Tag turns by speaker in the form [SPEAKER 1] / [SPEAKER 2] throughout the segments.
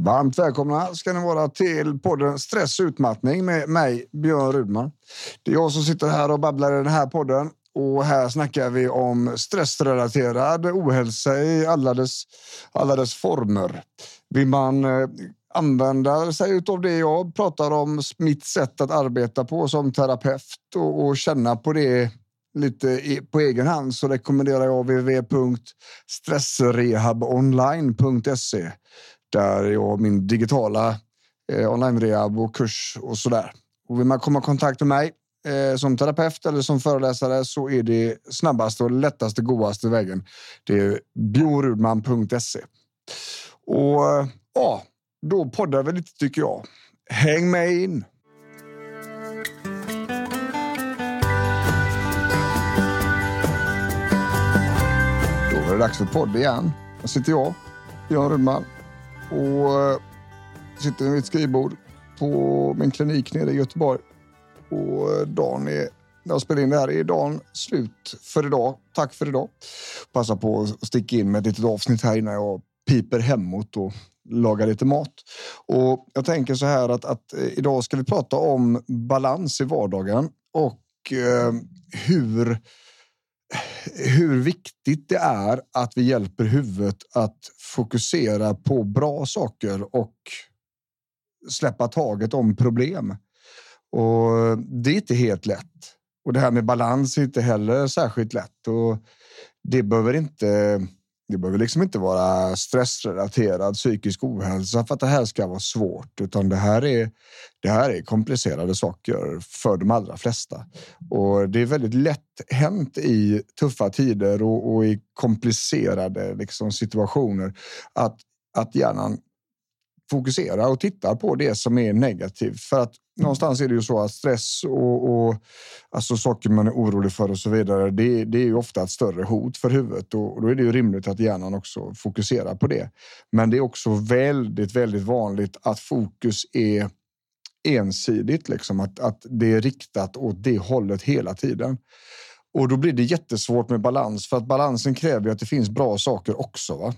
[SPEAKER 1] Varmt välkomna ska ni vara till podden Stress och utmattning med mig, Björn Rudman. Det är jag som sitter här och babblar i den här podden. Och här snackar vi om stressrelaterad ohälsa i alla dess, alla dess former. Vill man eh, använda sig av det jag pratar om, mitt sätt att arbeta på som terapeut och, och känna på det lite på egen hand så rekommenderar jag www.stressrehabonline.se där jag min digitala eh, online-rehab och kurs och så där. Och vill man komma i kontakt med mig eh, som terapeut eller som föreläsare så är det snabbaste och lättaste, godaste vägen. Det är biorudman.se. Och ja, då poddar vi lite tycker jag. Häng med in! Då var det dags för podd igen. Här sitter jag, Björn Rudman och eh, sitter vid mitt skrivbord på min klinik nere i Göteborg. Och eh, dagen är, när jag spelar in det här, är dagen slut för idag. Tack för idag. Passa på att sticka in med ett litet avsnitt här innan jag piper hemåt och lagar lite mat. Och jag tänker så här att, att eh, idag ska vi prata om balans i vardagen och eh, hur hur viktigt det är att vi hjälper huvudet att fokusera på bra saker och släppa taget om problem. Och det är inte helt lätt. Och det här med balans är inte heller särskilt lätt. Och det behöver inte det behöver liksom inte vara stressrelaterad psykisk ohälsa för att det här ska vara svårt, utan det här är. Det här är komplicerade saker för de allra flesta och det är väldigt lätt hänt i tuffa tider och, och i komplicerade liksom, situationer att att hjärnan fokuserar och tittar på det som är negativt för att någonstans är det ju så att stress och, och alltså saker man är orolig för och så vidare. Det, det är ju ofta ett större hot för huvudet och då är det ju rimligt att hjärnan också fokuserar på det. Men det är också väldigt, väldigt vanligt att fokus är ensidigt, liksom att, att det är riktat åt det hållet hela tiden. Och då blir det jättesvårt med balans för att balansen kräver att det finns bra saker också. Va?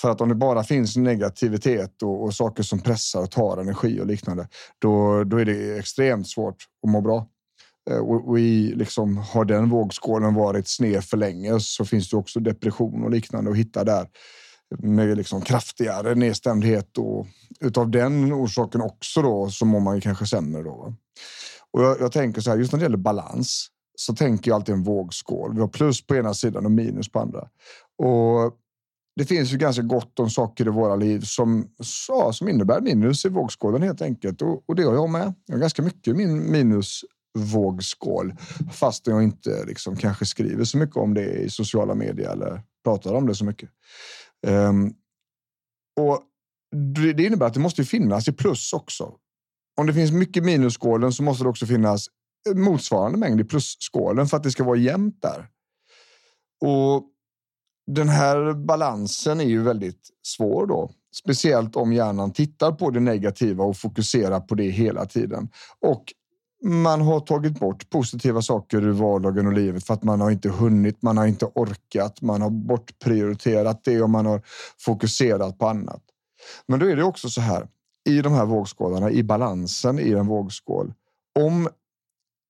[SPEAKER 1] För att om det bara finns negativitet och, och, saker som pressar och tar energi och liknande, då, då är det extremt svårt att må bra. Eh, och, och i, liksom, har den vågskålen varit sned för länge så finns det också depression och liknande att hitta där med liksom kraftigare nedstämdhet och utav den orsaken också då så mår man ju kanske sämre då. Och jag, jag tänker så här, just när det gäller balans så tänker jag alltid en vågskål. Vi har plus på ena sidan och minus på andra. Och det finns ju ganska gott om saker i våra liv som, ja, som innebär minus i vågskålen helt enkelt. Och, och det har jag med. Jag har ganska mycket min minusvågskål fast jag inte liksom kanske skriver så mycket om det i sociala medier eller pratar om det så mycket. Um, och det innebär att det måste finnas i plus också. Om det finns mycket minusskålen så måste det också finnas motsvarande mängd i plusskålen för att det ska vara jämnt där. Och den här balansen är ju väldigt svår då, speciellt om hjärnan tittar på det negativa och fokuserar på det hela tiden. Och man har tagit bort positiva saker ur vardagen och livet för att man har inte hunnit, man har inte orkat, man har bortprioriterat det och man har fokuserat på annat. Men då är det också så här i de här vågskålarna, i balansen i en vågskål. Om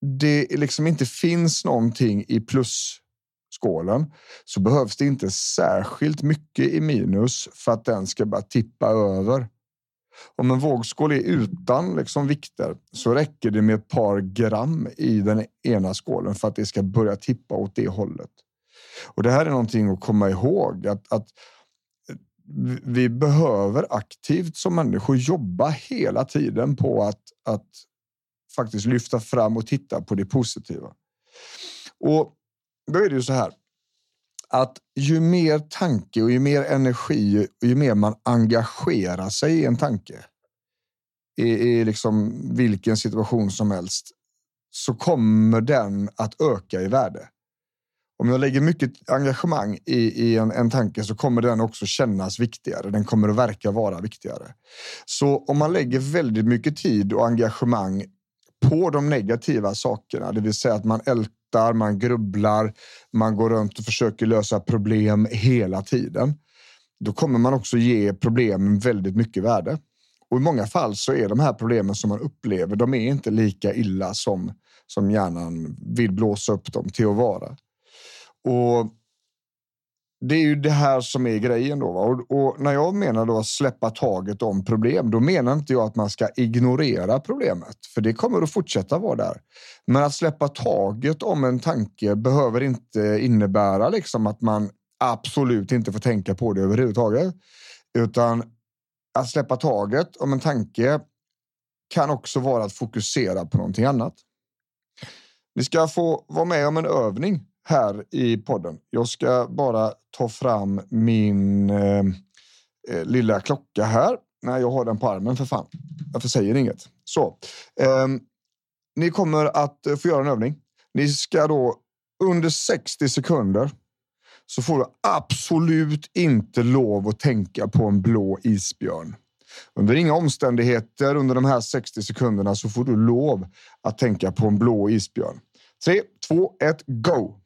[SPEAKER 1] det liksom inte finns någonting i plus skålen så behövs det inte särskilt mycket i minus för att den ska bara tippa över. Om en vågskål är utan liksom vikter så räcker det med ett par gram i den ena skålen för att det ska börja tippa åt det hållet. Och det här är någonting att komma ihåg att, att eh, vi behöver aktivt som människor jobba hela tiden på att, att faktiskt lyfta fram och titta på det positiva. Och då är det ju så här att ju mer tanke och ju mer energi och ju mer man engagerar sig i en tanke i, i liksom vilken situation som helst så kommer den att öka i värde. Om jag lägger mycket engagemang i, i en, en tanke så kommer den också kännas viktigare. Den kommer att verka vara viktigare. Så om man lägger väldigt mycket tid och engagemang på de negativa sakerna, det vill säga att man tittar, man grubblar, man går runt och försöker lösa problem hela tiden. då kommer man också ge problemen väldigt mycket värde. Och i många fall så är de här problemen som man upplever, de är inte lika illa som, som hjärnan vill blåsa upp dem till att vara. Och det är ju det här som är grejen. Då, och, och, när jag menar då att släppa taget om problem, då menar inte jag att man ska ignorera problemet, för det kommer att fortsätta vara där. Men att släppa taget om en tanke behöver inte innebära liksom att man absolut inte får tänka på det överhuvudtaget, utan att släppa taget om en tanke kan också vara att fokusera på någonting annat. Ni ska få vara med om en övning här i podden. Jag ska bara ta fram min eh, eh, lilla klocka här. Nej, jag har den på armen för fan. Varför säger inget? Så. Eh, ni kommer att eh, få göra en övning. Ni ska då under 60 sekunder så får du absolut inte lov att tänka på en blå isbjörn. Under inga omständigheter under de här 60 sekunderna så får du lov att tänka på en blå isbjörn. 3, 2, 1, go!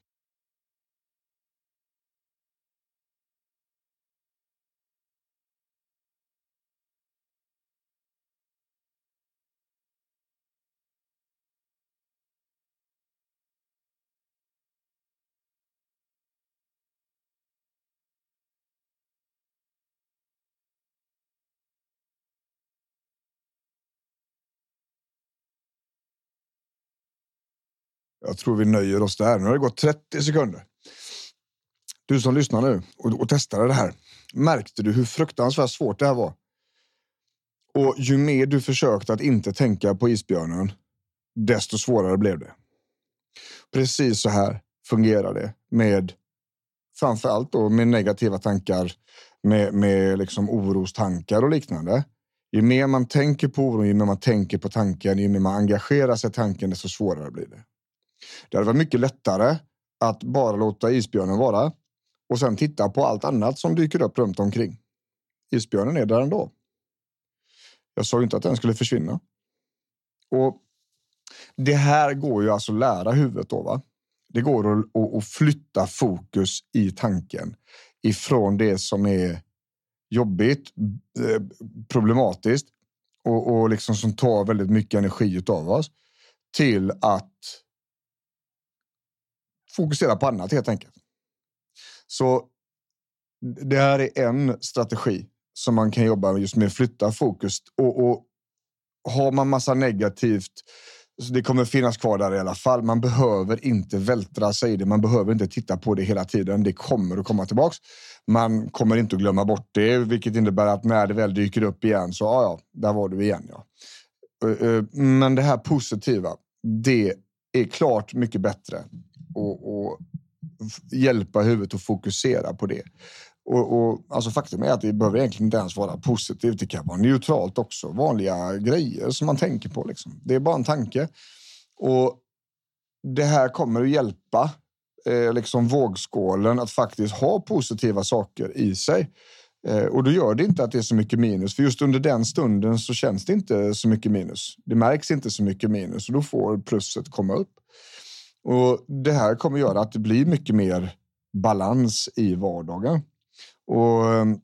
[SPEAKER 1] Jag tror vi nöjer oss där. Nu har det gått 30 sekunder. Du som lyssnar nu och, och testade det här. Märkte du hur fruktansvärt svårt det här var? Och ju mer du försökte att inte tänka på isbjörnen, desto svårare blev det. Precis så här fungerar det med framför allt då med negativa tankar, med, med liksom orostankar och liknande. Ju mer man tänker på oron, ju mer man tänker på tanken, ju mer man engagerar sig i tanken, desto svårare blir det. Det hade varit mycket lättare att bara låta isbjörnen vara och sen titta på allt annat som dyker upp runt omkring. Isbjörnen är där ändå. Jag sa ju inte att den skulle försvinna. Och det här går ju alltså att lära huvudet då. Va? Det går att, att flytta fokus i tanken ifrån det som är jobbigt, eh, problematiskt och, och liksom som tar väldigt mycket energi av oss till att fokusera på annat helt enkelt. Så det här är en strategi som man kan jobba just med, flytta fokus och, och har man massa negativt så det kommer finnas kvar där i alla fall. Man behöver inte vältra sig i det. Man behöver inte titta på det hela tiden. Det kommer att komma tillbaks. Man kommer inte att glömma bort det, vilket innebär att när det väl dyker upp igen så ja, ja, där var du igen. Ja. Eh, eh, men det här positiva, det är klart mycket bättre och, och hjälpa huvudet att fokusera på det. Och, och, alltså faktum är att det behöver egentligen inte ens vara positivt. Det kan vara neutralt också. Vanliga grejer som man tänker på. Liksom. Det är bara en tanke. Och det här kommer att hjälpa eh, liksom vågskålen att faktiskt ha positiva saker i sig. Eh, och då gör det inte att det är så mycket minus. För just under den stunden så känns det inte så mycket minus. Det märks inte så mycket minus och då får plusset komma upp. Och Det här kommer göra att det blir mycket mer balans i vardagen. Och ehm,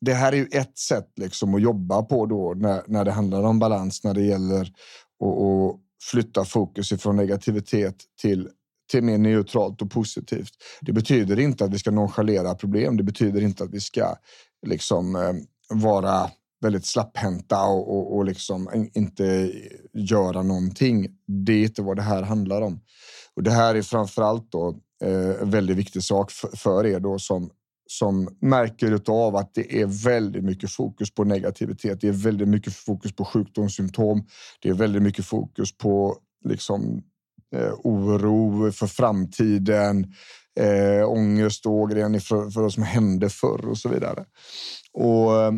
[SPEAKER 1] det här är ju ett sätt liksom att jobba på då när, när det handlar om balans, när det gäller att, att flytta fokus ifrån negativitet till, till mer neutralt och positivt. Det betyder inte att vi ska nonchalera problem. Det betyder inte att vi ska liksom ehm, vara väldigt slapphänta och, och, och liksom inte göra någonting. Det är inte vad det här handlar om. Och det här är framför allt då eh, en väldigt viktig sak för, er då som som märker av att det är väldigt mycket fokus på negativitet. Det är väldigt mycket fokus på sjukdomssymptom. Det är väldigt mycket fokus på liksom eh, oro för framtiden, eh, ångest då, för, för vad som hände förr och så vidare. Och eh,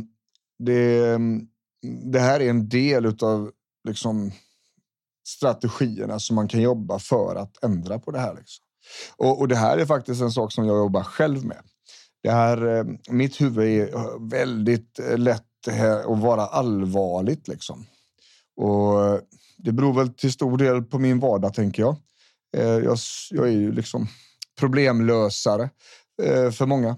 [SPEAKER 1] det, mm, det här är en del av liksom, strategierna som man kan jobba för att ändra på det här. Liksom. Och, och, det här är faktiskt en sak som jag jobbar själv med. Det här, eh, mitt huvud är eh, väldigt eh, lätt att vara allvarligt. Liksom. Och det beror väl till stor del på min vardag, tänker jag. Jag, jag är ju liksom problemlösare för många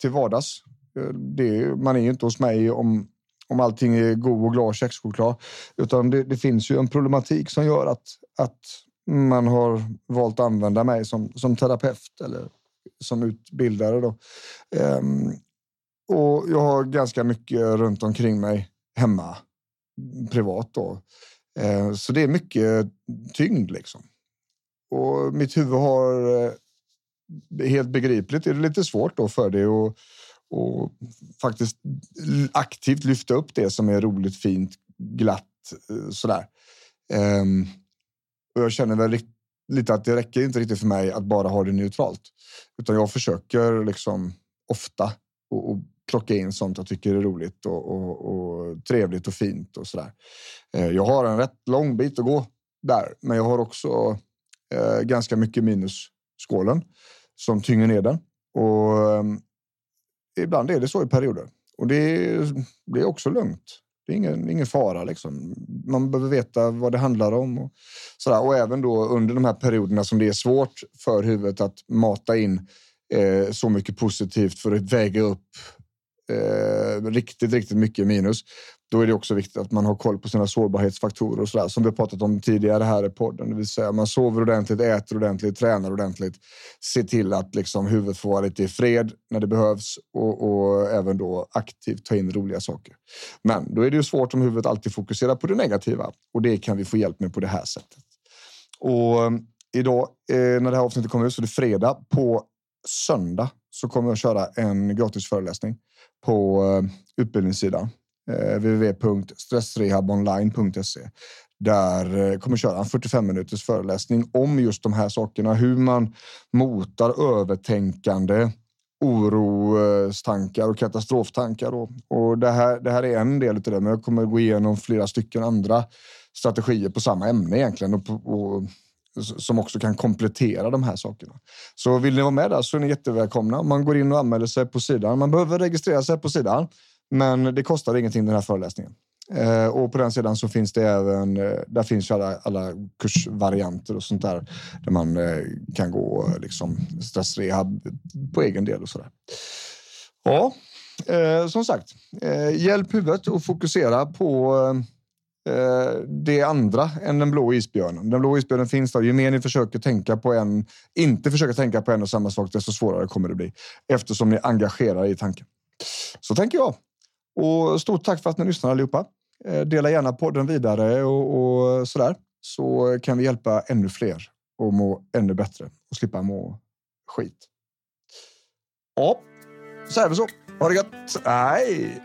[SPEAKER 1] till vardags. Eh, det, man är ju inte hos mig om, om allting är god och glad kexchoklad, utan det, det, finns ju en problematik som gör att, att man har valt att använda mig som, som terapeut eller som utbildare. Då. Um, och jag har ganska mycket runt omkring mig hemma privat. Då. Uh, så det är mycket tyngd liksom. Och mitt huvud har eh, helt begripligt är det lite svårt då för det och, och faktiskt aktivt lyfta upp det som är roligt, fint, glatt eh, sådär. Um, och jag känner väl lite att det räcker inte riktigt för mig att bara ha det neutralt. Utan jag försöker liksom ofta och, och plocka in sånt jag tycker är roligt och, och, och trevligt och fint och sådär. Uh, jag har en rätt lång bit att gå där, men jag har också uh, ganska mycket minus skålen som tynger ner den. Och um, ibland är det så i perioder och det, det är också lugnt. Det är ingen, ingen fara. Liksom. Man behöver veta vad det handlar om. Och, sådär. och även då under de här perioderna som det är svårt för huvudet att mata in eh, så mycket positivt för att väga upp eh, riktigt, riktigt mycket minus. Då är det också viktigt att man har koll på sina sårbarhetsfaktorer och så där, som vi pratat om tidigare här i podden. Det vill säga man sover ordentligt, äter ordentligt, tränar ordentligt. Se till att liksom huvudet får vara lite i fred när det behövs och, och även då aktivt ta in roliga saker. Men då är det ju svårt om huvudet alltid fokuserar på det negativa och det kan vi få hjälp med på det här sättet. Och eh, idag eh, när det här avsnittet kommer ut så är det fredag. På söndag så kommer jag köra en gratis föreläsning på eh, utbildningssidan Eh, www.stressrehabonline.se. Där eh, kommer köra en 45 minuters föreläsning om just de här sakerna. Hur man motar övertänkande, orostankar och katastroftankar. Och, och det, här, det här är en del av det, men jag kommer gå igenom flera stycken andra strategier på samma ämne egentligen och, och som också kan komplettera de här sakerna. Så vill ni vara med där så är ni jättevälkomna. Man går in och anmäler sig på sidan. Man behöver registrera sig på sidan, men det kostar ingenting den här föreläsningen. Eh, och på den sidan så finns det även, eh, där finns ju alla, alla kursvarianter och sånt där. Där man eh, kan gå liksom stressrehab på egen del och sådär. Ja, eh, som sagt, eh, hjälp huvudet och fokusera på Eh, det andra än den blå isbjörnen. Den blå isbjörnen finns där. Ju mer ni försöker tänka på en, inte försöka tänka på en och samma sak, desto svårare kommer det bli eftersom ni engagerar i tanken. Så tänker jag. Och stort tack för att ni lyssnar allihopa. Eh, dela gärna podden vidare och, och sådär så kan vi hjälpa ännu fler att må ännu bättre och slippa må skit. Ja, så är det så. Ha det gött. Nej.